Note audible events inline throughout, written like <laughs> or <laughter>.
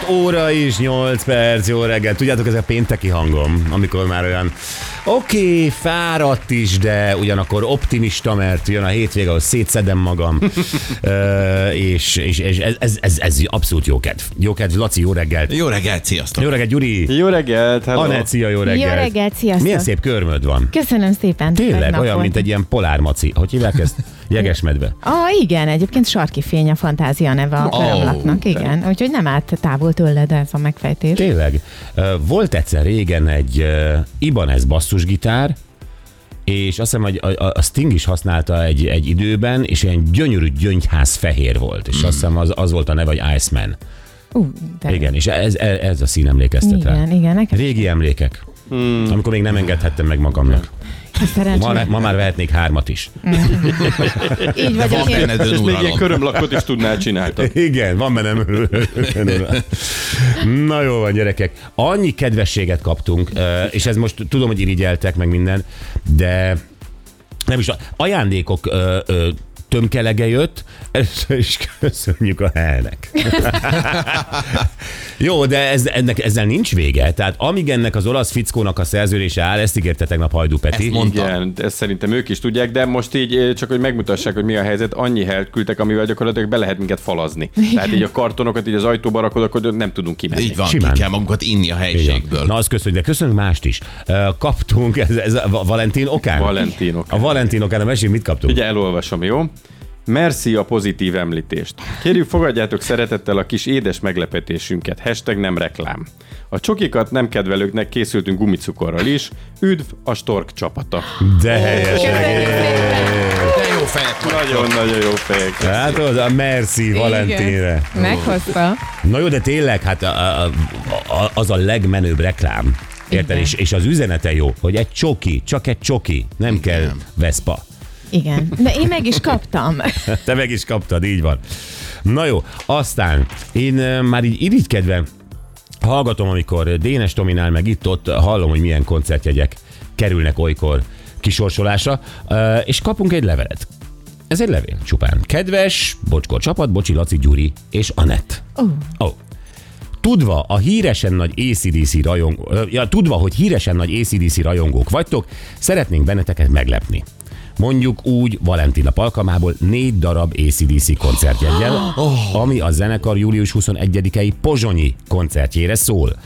6 óra és 8 perc, jó reggel. Tudjátok, ez a pénteki hangom, amikor már olyan oké, okay, fáradt is, de ugyanakkor optimista, mert jön a hétvége, ahol szétszedem magam, <laughs> Ö, és, és, és ez, ez, ez, ez, abszolút jó kedv. Jó kedv, Laci, jó reggelt. Jó reggelt, sziasztok! Jó reggelt, Gyuri. Jó reggelt, hello. Anett, szia, jó reggelt. Jó reggelt, sziasztok! Milyen szép körmöd van. Köszönöm szépen. Tényleg, olyan, volt. mint egy ilyen polármaci. Hogy hívják ezt? <laughs> Jegesmedve. Ah, igen, egyébként sarki fény a fantázia neve a Ó, körömlaknak, igen. Úgyhogy nem állt távol tőled ez a megfejtés. Tényleg. Volt egyszer régen egy Ibanez basszusgitár, és azt hiszem, hogy a, a- a Sting is használta egy, egy időben, és ilyen gyönyörű gyöngyház fehér volt, és azt hiszem az, az volt a neve, hogy Iceman. Ú, de Igen, és ez, ez, ez a szín emlékeztet rá. Igen, igen, Régi emlékek. Hmm. Amikor még nem engedhettem meg magamnak. Ma, ma már vehetnék hármat is. <laughs> Így Van vagyok én. És még ilyen körömlakot is tudnál csinálni. <laughs> Igen, van bennem. <laughs> Na jó van, gyerekek. Annyi kedvességet kaptunk, és ez most tudom, hogy irigyeltek meg minden, de nem is, a- ajándékok ö, ö, tömkelege jött, először is köszönjük a helnek. Jó, de ez, ennek, ezzel nincs vége. Tehát amíg ennek az olasz fickónak a szerződése áll, ezt ígérte tegnap Hajdú Peti. Ezt mondta. Igen, ezt szerintem ők is tudják, de most így eh, csak, hogy megmutassák, hogy mi a helyzet, annyi helyet küldtek, amivel gyakorlatilag be lehet minket falazni. Tehát így a kartonokat így az ajtóba rakod, akkor nem tudunk kimenni. Így van, Simán. ki kell magunkat inni a Igen. helyiségből. Na, azt köszönjük, de köszönjük mást is. Ö, Kaptunk, ez, ez a Valentin okán? Valentin okán. A Valentin okán, a mesélj, mit kaptunk? Ugye elolvasom, jó? Merci a pozitív említést. Kérjük, fogadjátok szeretettel a kis édes meglepetésünket. Hashtag nem reklám. A csokikat nem kedvelőknek készültünk gumicukorral is. Üdv a Stork csapata. De helyes jó fejek. Nagyon-nagyon jó fejek. Hát az a merci Valentinre. Meghozta. Na jó, de tényleg, hát a, a, a, az a legmenőbb reklám. Érted? És, és az üzenete jó, hogy egy csoki, csak egy csoki, nem Igen. kell Vespa. Igen. De én meg is kaptam. <laughs> Te meg is kaptad, így van. Na jó, aztán én már így irigykedve hallgatom, amikor Dénes Tominál meg itt-ott hallom, hogy milyen koncertjegyek kerülnek olykor kisorsolásra, ö, és kapunk egy levelet. Ez egy levél csupán. Kedves Bocskor csapat, Bocsi, Laci, Gyuri és Anett. Ó, Oh. Tudva a híresen nagy ACDC rajongó, ja, tudva, hogy híresen nagy ACDC rajongók vagytok, szeretnénk benneteket meglepni. Mondjuk úgy Valentin nap alkalmából négy darab ACDC koncertjegyen, <gasps> ami a zenekar július 21-i pozsonyi koncertjére szól.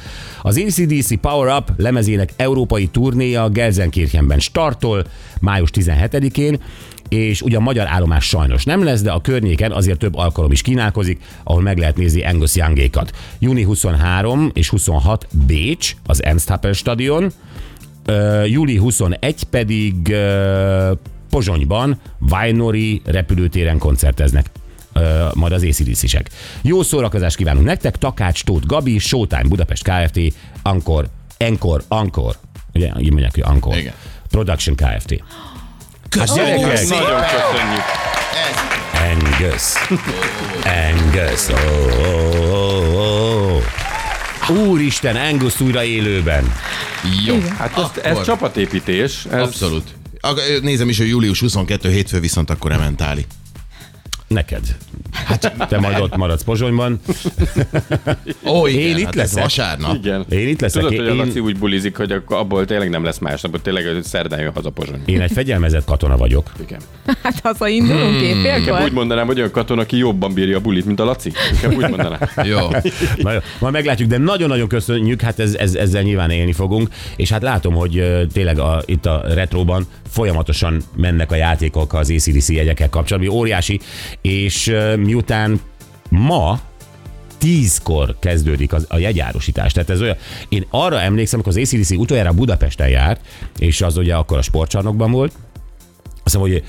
Az ACDC Power Up lemezének európai turnéja Gelsenkirchenben startol május 17-én, és ugye a magyar állomás sajnos nem lesz, de a környéken azért több alkalom is kínálkozik, ahol meg lehet nézni Angus Youngékat. Júni 23 és 26 Bécs, az Ernst stadion, Ö, júli 21 pedig ö, Pozsonyban, Vajnori repülőtéren koncerteznek ö, majd az ACDC-sek. Jó szórakozást kívánunk nektek, Takács, Tóth Gabi, Showtime Budapest Kft., Ankor, Enkor, Ankor, ugye így mondják, hogy Ankor. Igen. Production Kft. Köszönjük gyerekek! szépen! Nagyon köszönjük. Angus. Angus. Oh, oh, oh, oh. Úristen, Angus újra élőben. Jó. Hát ez, ez csapatépítés. Ez Abszolút. Nézem is, hogy július 22 hétfő viszont akkor ementáli. Neked. Hát, te majd ott maradsz Pozsonyban. Ó, igen, Én itt hát leszek. vasárnap. Igen. Én itt leszek. Tudod, hogy a Én- Laci úgy bulizik, hogy akkor abból tényleg nem lesz másnap, hogy tényleg hogy szerdán jön haza Pozsony. Én egy fegyelmezett katona vagyok. Igen. hát hazaindulunk Inkább úgy évfélkor. mondanám, hogy olyan katona, aki jobban bírja a bulit, mint a Laci. Inkább úgy mondanám. Jó. <laughs> Na jó, majd meglátjuk, de nagyon-nagyon köszönjük, hát ez, ez, ezzel nyilván élni fogunk, és hát látom, hogy tényleg a, itt a retroban folyamatosan mennek a játékok az ACDC jegyekkel kapcsolatban, óriási, és miután ma tízkor kezdődik az, a jegyárusítás. Tehát ez olyan, én arra emlékszem, amikor az ACDC utoljára Budapesten járt, és az ugye akkor a sportcsarnokban volt, azt mondom, hogy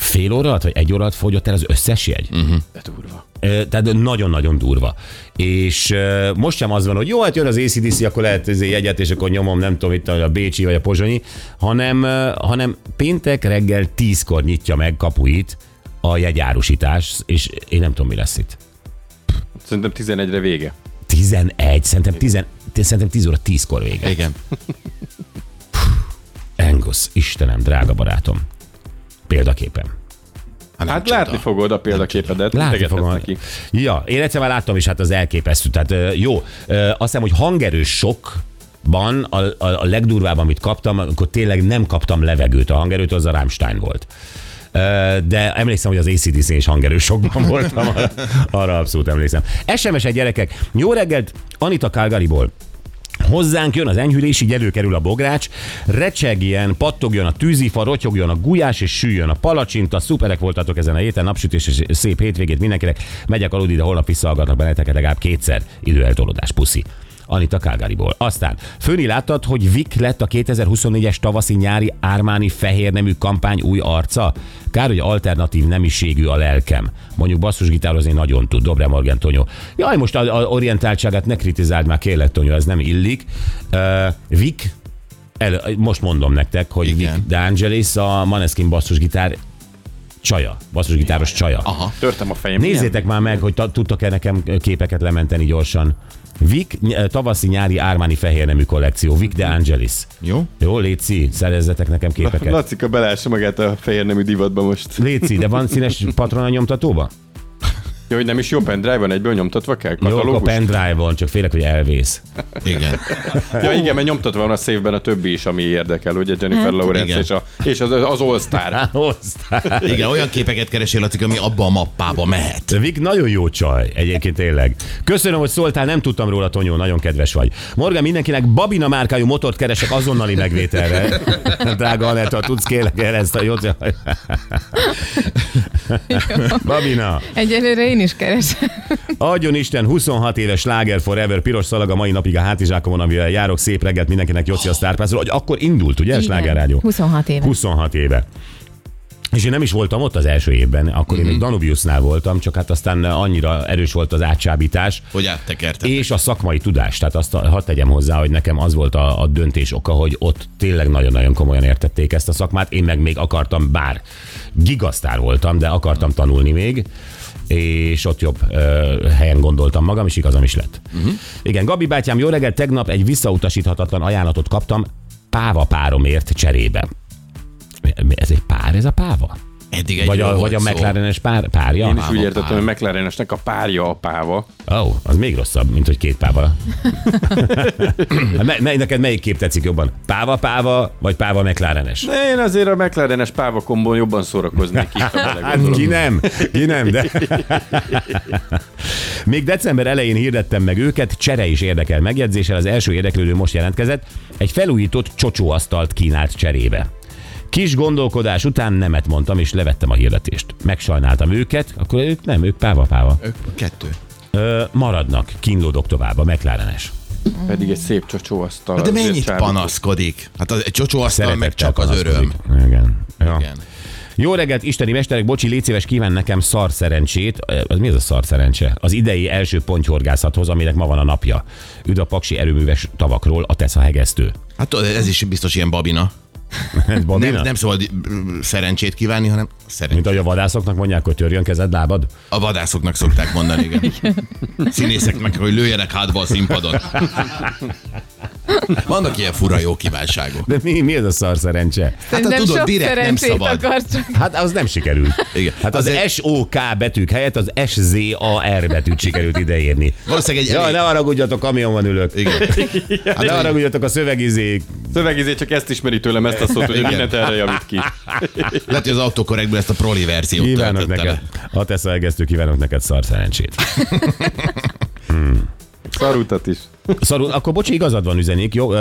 Fél óra alatt, vagy egy óra alatt fogyott el az összes jegy? Uh-huh. De durva. Tehát nagyon-nagyon durva. És most sem az van, hogy jó, hát jön az ACDC, akkor lehet ez jegyet, és akkor nyomom, nem tudom, itt a Bécsi vagy a Pozsonyi, hanem, hanem péntek reggel tízkor nyitja meg kapuit a jegyárusítás, és én nem tudom, mi lesz itt. Szerintem 11-re vége. 11, szerintem 10, szerintem 10 óra 10-kor vége. Igen. Angus, Istenem, drága barátom. Példaképpen. nem Hát csoda. látni fogod a példaképedet. Látni fogom. neki. Ja, én egyszer már láttam, és hát az elképesztő. Tehát jó, azt hiszem, hogy hangerős sokban a, a, a legdurvább, amit kaptam, akkor tényleg nem kaptam levegőt. A hangerőt az a Rammstein volt. De emlékszem, hogy az ACDC és hangerős sokban voltam, arra, <laughs> arra abszolút emlékszem. SMS egy gyerekek, jó reggelt, Anita Calgaryból. Hozzánk jön az enyhülés, így előkerül a bogrács, recsegjen, pattogjon a tűzifa, rotyogjon a gulyás, és süljön a palacsinta. Szuperek voltatok ezen a héten, napsütés és szép hétvégét mindenkinek. Megyek aludni, de holnap visszahallgatnak benneteket legalább kétszer. Időeltolódás, puszi. Anita Calgaryból. Aztán Főni láttad, hogy Vik lett a 2024-es tavaszi-nyári Ármáni fehér nemű kampány új arca? Kár, hogy alternatív nemiségű a lelkem. Mondjuk basszusgitározni nagyon tud, Dobre Morgan Tonyó. Jaj, most a, a orientáltságát ne kritizáld már, kérlek Tonyó, ez nem illik. Uh, Vik, el, most mondom nektek, hogy Igen. Vic De Angelis a Maneskin basszusgitár csaja, basszusgitáros csaja. Aha. Törtem a fejem. Nézzétek már meg, hogy ta- tudtok-e nekem képeket lementeni gyorsan. Vik tavaszi-nyári Ármáni fehér nemű kollekció. Vik De Angelis. Jó? Jó, Léci, szerezzetek nekem képeket. Lacika belássa magát a fehér nemű divatba most. Léci, de van színes patrona nyomtatóba? Jó, hogy nem is jó pendrive van, egyből nyomtatva kell? Jó, akkor Katalógus? pendrive-on, csak félek, hogy elvész. Igen. Ja, igen, mert nyomtatva van a szévben a többi is, ami érdekel, ugye Jennifer Lawrence igen. és, a, és az, az All Star. <laughs> Igen, olyan képeket keresél, Laci, ami abba a mappába mehet. Vik nagyon jó csaj, egyébként tényleg. Köszönöm, hogy szóltál, nem tudtam róla, Tonyó, nagyon kedves vagy. Morgan, mindenkinek Babina márkájú motort keresek azonnali megvételre. <laughs> Drága Anetta, tudsz kérlek erre ezt a jót? Babina, Egyelőre én is keresem. adjon Isten, 26 éves sláger forever, piros szalag a mai napig a hátizsákomon, amivel járok szép reggelt mindenkinek Joci a sztárpászról, hogy akkor indult, ugye, a slágerrádió? 26 éve. 26 éve. És én nem is voltam ott az első évben, akkor én még Danubiusnál voltam, csak hát aztán annyira erős volt az átsábítás, Hogy áttekertek. és a szakmai tudás. Tehát azt a- hadd tegyem hozzá, hogy nekem az volt a, a döntés oka, hogy ott tényleg nagyon-nagyon komolyan értették ezt a szakmát. Én meg még akartam, bár gigasztár voltam, de akartam tanulni még és ott jobb ö, helyen gondoltam magam, és igazam is lett. Uh-huh. Igen, Gabi bátyám, jó reggel, tegnap egy visszautasíthatatlan ajánlatot kaptam páva páromért cserébe. Ez egy pár, ez a páva? Eddig egy Vagy a, vagy a McLarenes pár, párja? Én is úgy értettem, hogy McLarenesnek a párja a páva. Ó, oh, az még rosszabb, mint hogy két páva. <laughs> Hát me, me, neked melyik kép tetszik jobban? Páva, páva, vagy páva McLarenes? De én azért a McLarenes páva kombon jobban szórakoznék itt, <laughs> Hát ki nem, ki nem, de... <laughs> Még december elején hirdettem meg őket, csere is érdekel megjegyzéssel, az első érdeklődő most jelentkezett, egy felújított csocsóasztalt kínált cserébe. Kis gondolkodás után nemet mondtam, és levettem a hirdetést. Megsajnáltam őket, akkor ők nem, ők páva-páva. Ők Kettő. Ö, maradnak, kínlódok tovább, a McLarenes. Pedig egy szép csocsóasztal. Hát de mennyit csábító. panaszkodik? Hát az, egy csocsóasztal meg csak az öröm. Igen. Ja. Igen. Jó reggelt, isteni mesterek, bocsi, légy szíves, kíván nekem szar szerencsét. Az mi az a szar szerencse? Az idei első pontyhorgászathoz, aminek ma van a napja. Üdv a paksi erőműves tavakról, a Tesza hegesztő. Hát ez is biztos ilyen babina. Nem, nem szabad szerencsét kívánni, hanem szerencsét. Mint ahogy a vadászoknak mondják, hogy törjön kezed, lábad. A vadászoknak szokták mondani, igen. <laughs> Színészeknek, hogy lőjenek hátba a színpadon. <laughs> Vannak ilyen fura jó kívánságok. De mi, mi ez a szar szerencse? Hát Szerintem tudod, direkt nem szabad. akar csak. Hát az nem sikerült. Igen. Hát az, Az egy- SOK betűk helyett az SZAR betűt sikerült ideírni. Valószínűleg egy Ja, elég... ne haragudjatok, kamionban ülök. Igen. <laughs> Hát ne haragudjatok a szövegizék. Szövegizé csak ezt ismeri tőlem, ezt a szót, hogy Igen. mindent erre javít ki. Lehet, hogy az autokorrektből ezt a proli verziót Kívánok neked, ha teszel egesztő, kívánok neked szar szerencsét. Szarutat is. Szarul, akkor bocsi, igazad van üzenik. Jobb,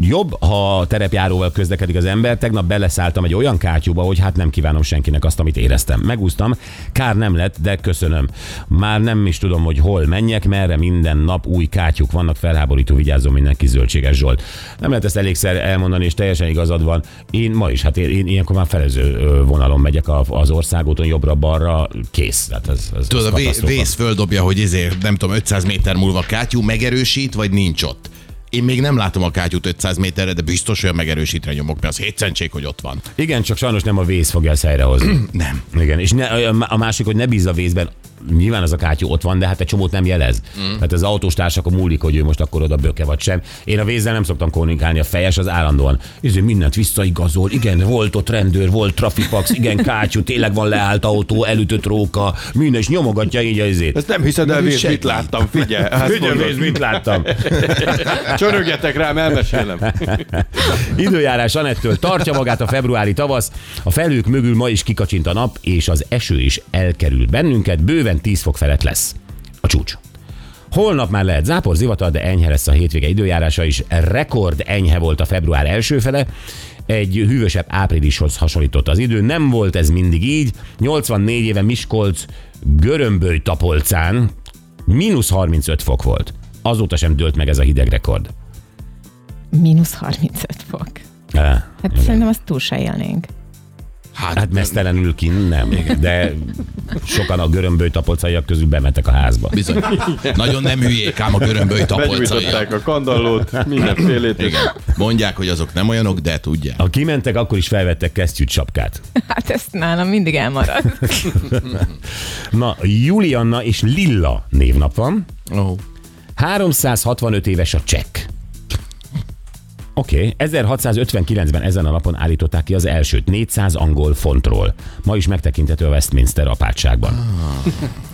jobb, ha terepjáróval közlekedik az ember. Tegnap beleszálltam egy olyan kátyúba, hogy hát nem kívánom senkinek azt, amit éreztem. Megúsztam, kár nem lett, de köszönöm. Már nem is tudom, hogy hol menjek, merre minden nap új kátyúk vannak, felháborító, vigyázzon mindenki zöldséges Zsolt. Nem lehet ezt elégszer elmondani, és teljesen igazad van. Én ma is, hát én, én ilyenkor már felező vonalon megyek az országúton, jobbra-balra, kész. Tehát ez, ez, Tudod, ez a vész földobja, hogy ezért, nem tudom, 500 méter múlva kátyú megerősít, vagy nincs ott. Én még nem látom a kátyút 500 méterre, de biztos olyan megerősítre nyomok, mert az hétszentség, hogy ott van. Igen, csak sajnos nem a vész fogja ezt helyrehozni. Nem. Igen, és ne, a másik, hogy ne bízz a vészben, nyilván az a kátyú ott van, de hát egy csomót nem jelez. Mm. Tehát az autós társakon múlik, hogy ő most akkor oda böke vagy sem. Én a vézzel nem szoktam kommunikálni, a fejes az állandóan. És mindent visszaigazol, igen, volt ott rendőr, volt trafipax, igen, kátyú, tényleg van leállt autó, elütött róka, minden, és nyomogatja így az izét. Ezt nem hiszed el, segít. mit láttam, figyelj. <laughs> Azt Figyelj. Vész, mit láttam? <laughs> Csörögjetek rám, elmesélem. <laughs> Időjárás Anettől tartja magát a februári tavasz, a felők mögül ma is kikacsint a nap, és az eső is elkerül bennünket, bőven 10 fok felett lesz a csúcs. Holnap már lehet zápor, zivatar, de enyhe lesz a hétvége időjárása is. Rekord enyhe volt a február első fele. Egy hűvösebb áprilishoz hasonlított az idő. Nem volt ez mindig így. 84 éve Miskolc Görömböly Tapolcán mínusz 35 fok volt. Azóta sem dőlt meg ez a hideg rekord. Mínusz 35 fok. Eh, Hát igen. szerintem azt túl se élnénk. Hát, Hát mesztelenül kint nem, de sokan a görömböly tapolcaiak közül bementek a házba. bizony. Nagyon nem hülyék ám a görömböly tapolcaiak. A kandallót, mindenfélét. Igen. Mondják, hogy azok nem olyanok, de tudják. Ha kimentek, akkor is felvettek kesztyűt sapkát. Hát ezt nálam mindig elmarad. <laughs> Na, Julianna és Lilla névnap van. Oh. 365 éves a csekk. Oké, okay. 1659-ben ezen a napon állították ki az elsőt 400 angol fontról. Ma is megtekinthető a Westminster apátságban.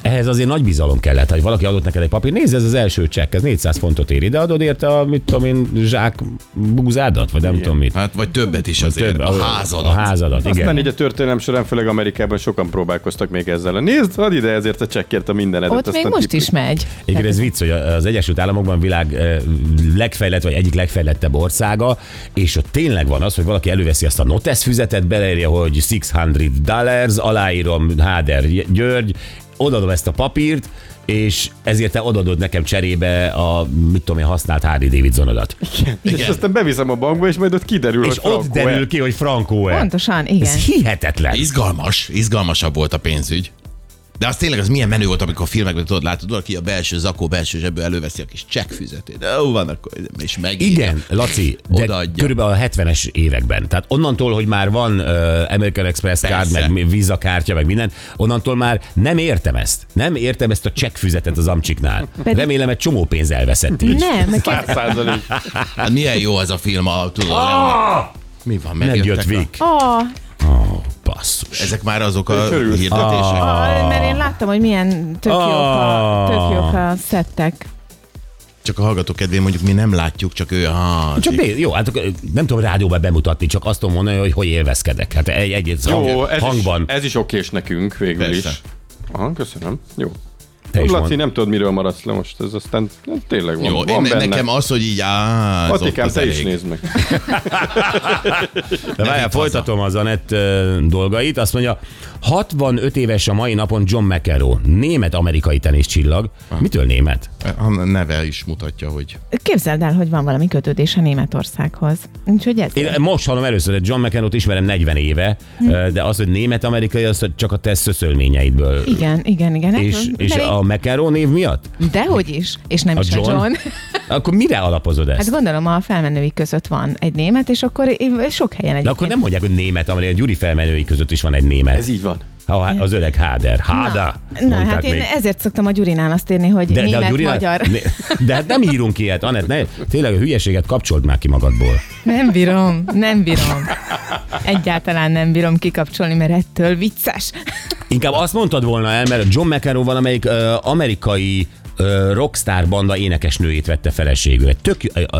Ehhez azért nagy bizalom kellett, hogy valaki adott neked egy papír, nézd, ez az első csekk, ez 400 fontot ér, ide adod érte a, mit tudom én, zsák búzádat, vagy nem tudom mit. Hát vagy többet is azért. Több, a házadat. A házadat, igen. Aztán így a történelem során, főleg Amerikában sokan próbálkoztak még ezzel. Nézd, add ide ezért a csekkért a mindenedet. Ott még most is megy. Igen, ez vicc, hogy az Egyesült Államokban világ eh, legfejlett, vagy egyik legfejlettebb országa, és ott tényleg van az, hogy valaki előveszi azt a notes füzetet, beleírja, hogy 600 dollars, aláírom Háder György, odadom ezt a papírt, és ezért te odadod nekem cserébe a, mit tudom én, használt Harley Davidsonodat. És aztán beviszem a bankba, és majd ott kiderül, És hogy ott derül ki, hogy Frankó-e. Pontosan, igen. Ez hihetetlen. Izgalmas, izgalmasabb volt a pénzügy. De az tényleg az milyen menő volt, amikor filmekben tudod, látod, aki a belső zakó, belső zsebből előveszi a kis csekkfüzetét. De jó van, akkor és meg. Igen, Laci, de Odaadja. körülbelül a 70-es években. Tehát onnantól, hogy már van uh, American Express Persze. meg Visa kártya, meg minden, onnantól már nem értem ezt. Nem értem ezt a csekkfüzetet az amcsiknál. Pedig- Remélem, egy csomó pénz elveszett így. Nem, meg. Hát milyen jó az a film, a, tudod, ah! Mi van, Megjött megjöttek a- Vik. Oh, Oh, basszus. Ezek már azok a hirdetések. oh, mert én láttam, hogy milyen tök jók a, tök jók a szettek. Csak a hallgatók kedvéért mondjuk mi nem látjuk, csak ő. Ah, Csak nézd, jó, hát akkor nem tudom rádióban bemutatni, csak azt tudom mondani, hogy hogy élvezkedek. Hát egy, egy, egy Jó, hang, ez hangban. is, ez is okés nekünk végül Persze. is. Aha, köszönöm. Jó. Te is Laci, mondd. nem tudod, miről maradsz le most, ez aztán hát tényleg van, Jó, van én, benne. nekem az, hogy így, á, ott Atikám, az te is elég. nézd meg. <laughs> De várjál, folytatom az Anett dolgait. Azt mondja, 65 éves a mai napon John McEnroe, német-amerikai teniszcsillag. Mitől német? A neve is mutatja, hogy Képzeld el, hogy van valami kötődése Németországhoz. Úgyhogy ez. Én most hallom először, hogy John McEnroe-t ismerem 40 éve, ö, de az, hogy német-amerikai, az csak a te szöszölményeidből. Igen, igen, igen. Hát, És, és a McEnroe név miatt? Dehogy is, és nem A is a John? <laughs> Akkor mire alapozod ezt? Hát gondolom a felmenői között van egy német, és akkor sok helyen egy. De akkor nem mondják, hogy német, amerikai, Gyuri felmenői között is van egy német. Ez így van. Ha, az öreg Háder. Háda. Na, mondták hát én még. ezért szoktam a Gyurinál azt írni, hogy De, de a német, Gyuri, magyar. Ne, de hát nem írunk ilyet, Anett, ne, tényleg a hülyességet kapcsold már ki magadból. Nem bírom, nem bírom. Egyáltalán nem bírom kikapcsolni, mert ettől vicces. Inkább azt mondtad volna el, mert John McEnroe valamelyik uh, amerikai uh, rockstar banda énekesnőjét vette feleségül. Egy tök, a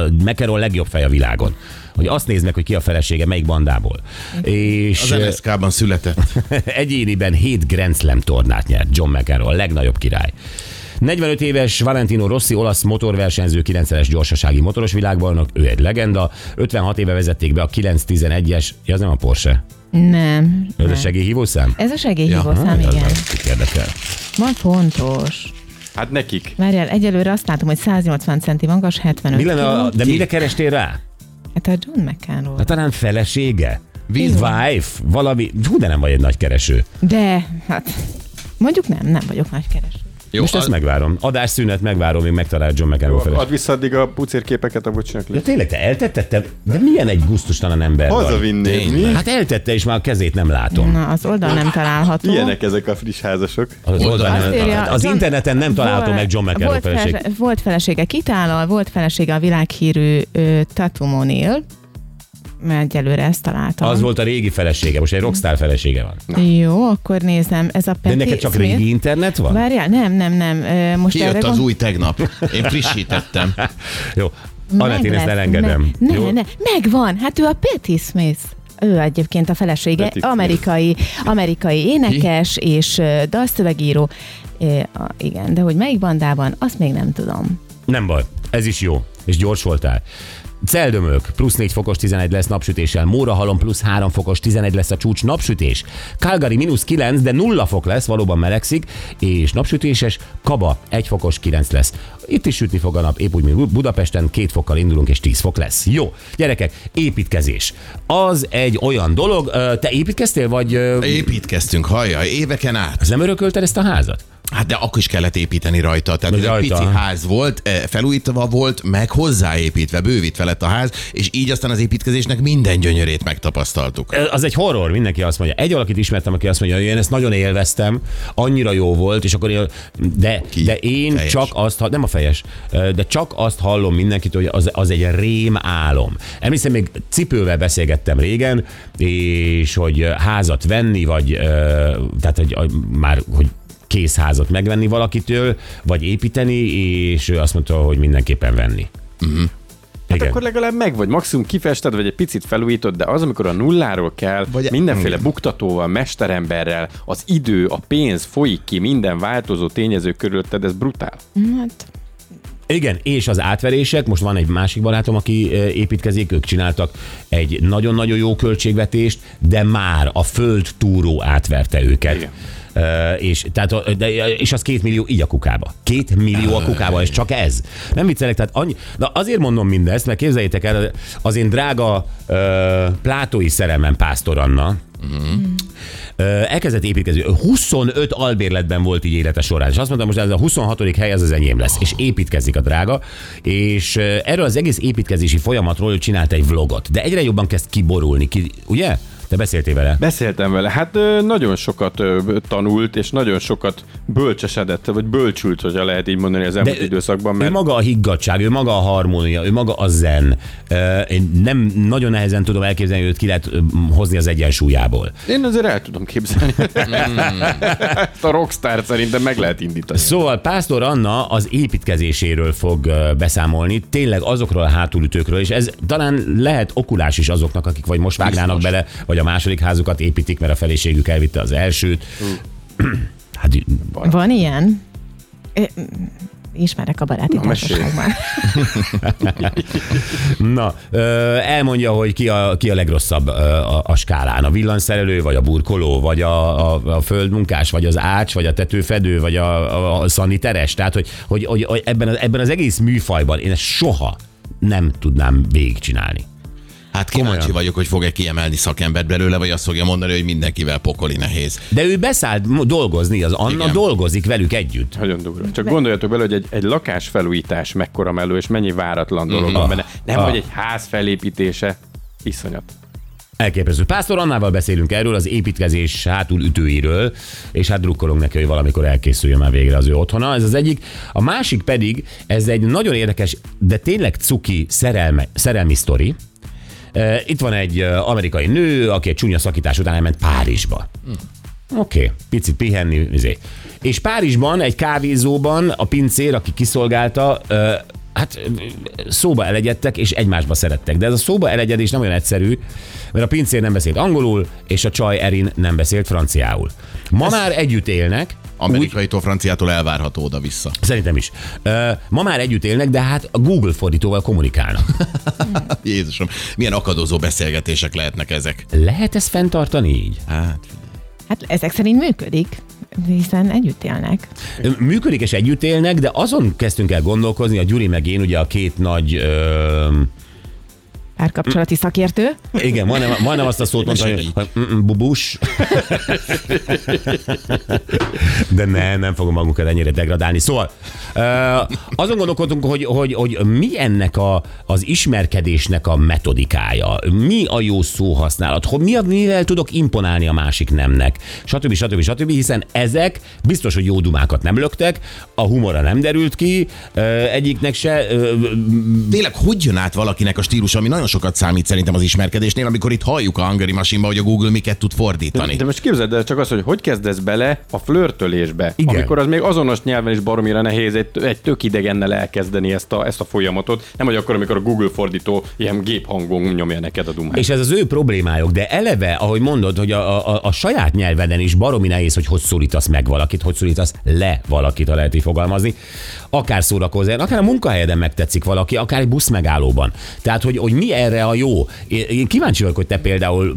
a legjobb fej a világon. Hogy azt nézd meg, hogy ki a felesége, melyik bandából. És az NSZK-ban született. <laughs> egyéniben 7 Grand Slam tornát nyert John McEnroe, a legnagyobb király. 45 éves Valentino Rossi, olasz motorversenyző, 9-es gyorsasági motoros világbajnok, ő egy legenda. 56 éve vezették be a 911-es, ja, az nem a Porsche. Nem. Ez a nem. segélyhívószám? Ez a segélyhívószám, Ah, az igen. az, kit érdekel. Van fontos. Hát nekik. Várjál, egyelőre azt látom, hogy 180 centi magas, 75 Mi lenne, a, de mire kerestél rá? Hát a John McCann Hát talán felesége? Víz. Wife? Valami, hú, de nem vagy egy nagy kereső. De, hát mondjuk nem, nem vagyok nagy kereső. Jó, Most ezt a- megvárom. Adásszünet megvárom, még megtalál John McEnroe. Add vissza addig a pucérképeket a bocsinak. De tényleg, te eltetted? Te, de milyen egy gusztustalan ember mi? Tényleg. Hát eltette, és már a kezét nem látom. Na, az oldal nem található. Ilyenek ezek a friss házasok. Az, Oldal- Azt írja, az John- interneten nem található meg John McEnroe volt, feleség. fele- volt felesége Kitállal, volt felesége a világhírű Tatumonil, mert egyelőre ezt találtam. Az volt a régi felesége, most egy rockstar felesége van. Jó, akkor nézem, ez a De Peti neked csak Smith. régi internet van? Várjál, nem, nem, nem. Most erre Kijött az gond- új tegnap. Én frissítettem. <laughs> Jó. Anett, én ezt elengedem. Ne, Jó? ne, ne, megvan. Hát ő a Patti Smith. Ő egyébként a felesége, amerikai, amerikai énekes és ö, dalszövegíró. É, a, igen, de hogy melyik bandában, azt még nem tudom. Nem baj, ez is jó, és gyors voltál. Celdömök, plusz 4 fokos 11 lesz napsütéssel, Mórahalom plusz 3 fokos 11 lesz a csúcs napsütés, Calgary mínusz 9, de 0 fok lesz, valóban melegszik, és napsütéses, Kaba 1 fokos 9 lesz. Itt is sütni fog a nap, épp úgy, mint Budapesten, 2 fokkal indulunk, és 10 fok lesz. Jó, gyerekek, építkezés. Az egy olyan dolog, te építkeztél, vagy Építkeztünk, hallja, éveken át. az nem örökölted ezt a házat? Hát de akkor is kellett építeni rajta. Tehát ez egy rajta, pici aha. ház volt, eh, felújítva volt, meg hozzáépítve, bővítve lett a ház, és így aztán az építkezésnek minden gyönyörét megtapasztaltuk. az egy horror, mindenki azt mondja. Egy valakit ismertem, aki azt mondja, hogy én ezt nagyon élveztem, annyira jó volt, és akkor én, de, Ki? de én Fejes. csak azt, nem a fejes, de csak azt hallom mindenkitől, hogy az, az egy rém álom. Emlékszem, még cipővel beszélgettem régen, és hogy házat venni, vagy tehát, hogy már, hogy kész házat megvenni valakitől, vagy építeni, és ő azt mondta, hogy mindenképpen venni. Uh-huh. Hát akkor legalább meg vagy, maximum kifested, vagy egy picit felújítod, de az, amikor a nulláról kell, Vagy- mindenféle buktatóval, mesteremberrel, az idő, a pénz folyik ki minden változó tényező körülötted, ez brutál. Hát, Igen, és az átverések, most van egy másik barátom, aki ö, építkezik, ők csináltak egy nagyon-nagyon jó költségvetést, de már a föld túró átverte őket. Igen. És, tehát, de, és az két millió így a kukába. Két millió a kukába, és csak ez. Nem viccelek, tehát annyi, na azért mondom mindezt, mert képzeljétek el, az én drága uh, plátói szerelmem Pásztor Anna, Ö, elkezdett építkezni. 25 albérletben volt így élete során, és azt mondtam, most ez a 26. hely, ez az enyém lesz, és építkezik a drága, és ö, erről az egész építkezési folyamatról ő csinált egy vlogot, de egyre jobban kezd kiborulni, ki, ugye? Te beszéltél vele? Beszéltem vele, hát nagyon sokat tanult, és nagyon sokat bölcsesedett, vagy bölcsült, hogyha lehet így mondani az elmúlt ő- időszakban, Ő mert maga a higgadság, ő maga a harmónia, ő maga a zen. Én nem nagyon nehezen tudom elképzelni, hogy őt ki lehet hozni az egyensúlyából. én azért el tudom képzelni. Ezt a rockstar szerintem meg lehet indítani. Szóval Pásztor Anna az építkezéséről fog beszámolni, tényleg azokról a hátulütőkről, és ez talán lehet okulás is azoknak, akik vagy most vágnának Biztos. bele, vagy a második házukat építik, mert a feleségük elvitte az elsőt. Hát van ilyen? Ismerek a baráti Na, társaságban. <laughs> Na, elmondja, hogy ki a, ki a legrosszabb a, a skálán. A villanszerelő, vagy a burkoló, vagy a, a, a földmunkás, vagy az ács, vagy a tetőfedő, vagy a, a, a szaniteres. Tehát, hogy, hogy, hogy, hogy ebben, az, ebben az egész műfajban én ezt soha nem tudnám végigcsinálni. Hát kíváncsi Komolyan. vagyok, hogy fog-e kiemelni szakembert belőle, vagy azt fogja mondani, hogy mindenkivel pokoli nehéz. De ő beszállt dolgozni, az Anna Igen. dolgozik velük együtt. Nagyon durva. Csak gondoljatok bele, hogy egy, egy lakás felújítás mekkora melő, és mennyi váratlan dolog van benne. Nem, Ah. hogy egy ház felépítése. Iszonyat. Elképesztő. Pásztor Annával beszélünk erről, az építkezés hátul ütőiről, és hát drukkolunk neki, hogy valamikor elkészüljön már végre az ő otthona. Ez az egyik. A másik pedig, ez egy nagyon érdekes, de tényleg cuki szerelme, szerelmi sztori. Itt van egy amerikai nő, aki egy csúnya szakítás után elment Párizsba. Oké, okay. picit pihenni. Izé. És Párizsban, egy kávézóban a pincér, aki kiszolgálta, hát szóba elegyedtek, és egymásba szerettek. De ez a szóba elegyedés nem olyan egyszerű, mert a pincér nem beszélt angolul, és a csaj Erin nem beszélt franciául. Ma már együtt élnek, Amerikaitól, franciától elvárható oda-vissza. Szerintem is. Ma már együtt élnek, de hát a Google fordítóval kommunikálnak. <laughs> Jézusom, milyen akadozó beszélgetések lehetnek ezek. Lehet ezt fenntartani így? Hát, Hát ezek szerint működik, hiszen együtt élnek. Működik és együtt élnek, de azon kezdtünk el gondolkozni, a Gyuri meg én, ugye a két nagy... Ö, Párkapcsolati szakértő. igen, majdnem, majdnem azt a szót mondta, hogy, hogy bubus. De ne, nem fogom magunkat ennyire degradálni. Szóval azon gondolkodunk, hogy, hogy, hogy mi ennek a, az ismerkedésnek a metodikája, mi a jó szóhasználat, hogy mi a, mivel tudok imponálni a másik nemnek, stb. stb. stb. hiszen ezek biztos, hogy jó dumákat nem löktek, a humora nem derült ki, egyiknek se, tényleg hogy jön át valakinek a stílus, ami nagyon sokat számít szerintem az ismerkedésnél, amikor itt halljuk a Hungary machine hogy a Google miket tud fordítani. De most képzeld el csak azt, hogy hogy kezdesz bele a flörtölésbe, Igen. amikor az még azonos nyelven is baromira nehéz egy, egy tök idegennel elkezdeni ezt a, ezt a folyamatot. Nem, hogy akkor, amikor a Google fordító ilyen géphangon nyomja neked a dumát. És ez az ő problémájuk, de eleve, ahogy mondod, hogy a, a, a saját nyelveden is baromi nehéz, hogy hogy szólítasz meg valakit, hogy szólítasz le valakit, ha lehet így fogalmazni. Akár szórakozol, akár a munkahelyeden megtetszik valaki, akár egy busz megállóban. Tehát, hogy, hogy mi erre a jó. Én kíváncsi vagyok, hogy te például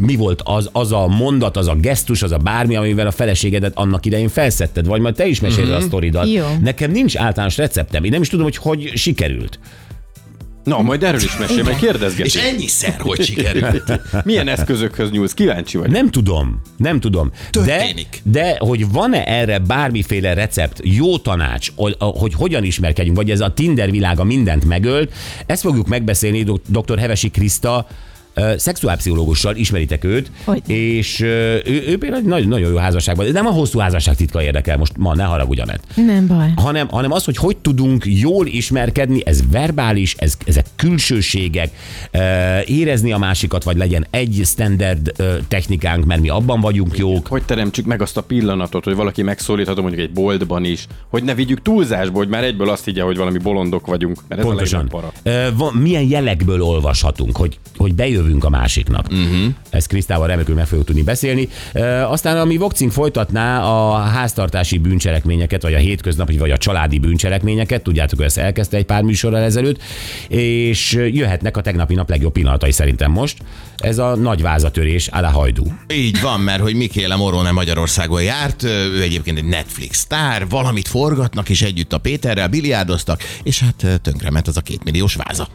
mi volt az, az a mondat, az a gesztus, az a bármi, amivel a feleségedet annak idején felszetted, vagy majd te is meséled a sztoridat. Jó. Nekem nincs általános receptem, én nem is tudom, hogy hogy sikerült. Na, majd erről is mesél, És kérdezgetés. ennyiszer, hogy sikerült. <laughs> Milyen eszközökhöz nyúlsz? Kíváncsi vagy. Nem tudom, nem tudom. Történik. De, de hogy van-e erre bármiféle recept, jó tanács, hogy, hogy hogyan ismerkedjünk, vagy ez a Tinder világa mindent megölt, ezt fogjuk megbeszélni dr. Hevesi Kriszta, szexuálpszichológussal, ismeritek őt, Hogy? és ő, ő például egy nagyon, nagyon jó házasságban, de nem a hosszú házasság titka érdekel, most ma ne haragudj, Anett Nem baj. hanem, hanem az, hogy hogy tudunk jól ismerkedni, ez verbális, ez, ezek külsőségek, érezni a másikat, vagy legyen egy standard technikánk, mert mi abban vagyunk jók. Hogy teremtsük meg azt a pillanatot, hogy valaki megszólítható mondjuk egy boltban is, hogy ne vigyük túlzásba, hogy már egyből azt higgye, hogy valami bolondok vagyunk, mert ez Pontosan. a para. Van, milyen jelekből olvashatunk, hogy, hogy bejövünk a másiknak. Uh-huh. Ezt Krisztával remekül meg fogjuk tudni beszélni. E, aztán ami Vokcink folytatná a háztartási bűncselekményeket, vagy a hétköznapi, vagy a családi bűncselekményeket, tudjátok, hogy ezt elkezdte egy pár műsorral ezelőtt, és jöhetnek a tegnapi nap legjobb pillanatai szerintem most. Ez a nagy vázatörés, Ala Hajdú. Így van, mert hogy Mikéle Moró nem Magyarországon járt, ő egyébként egy Netflix sztár, valamit forgatnak, és együtt a Péterrel biliárdoztak, és hát tönkrement az a két milliós váza.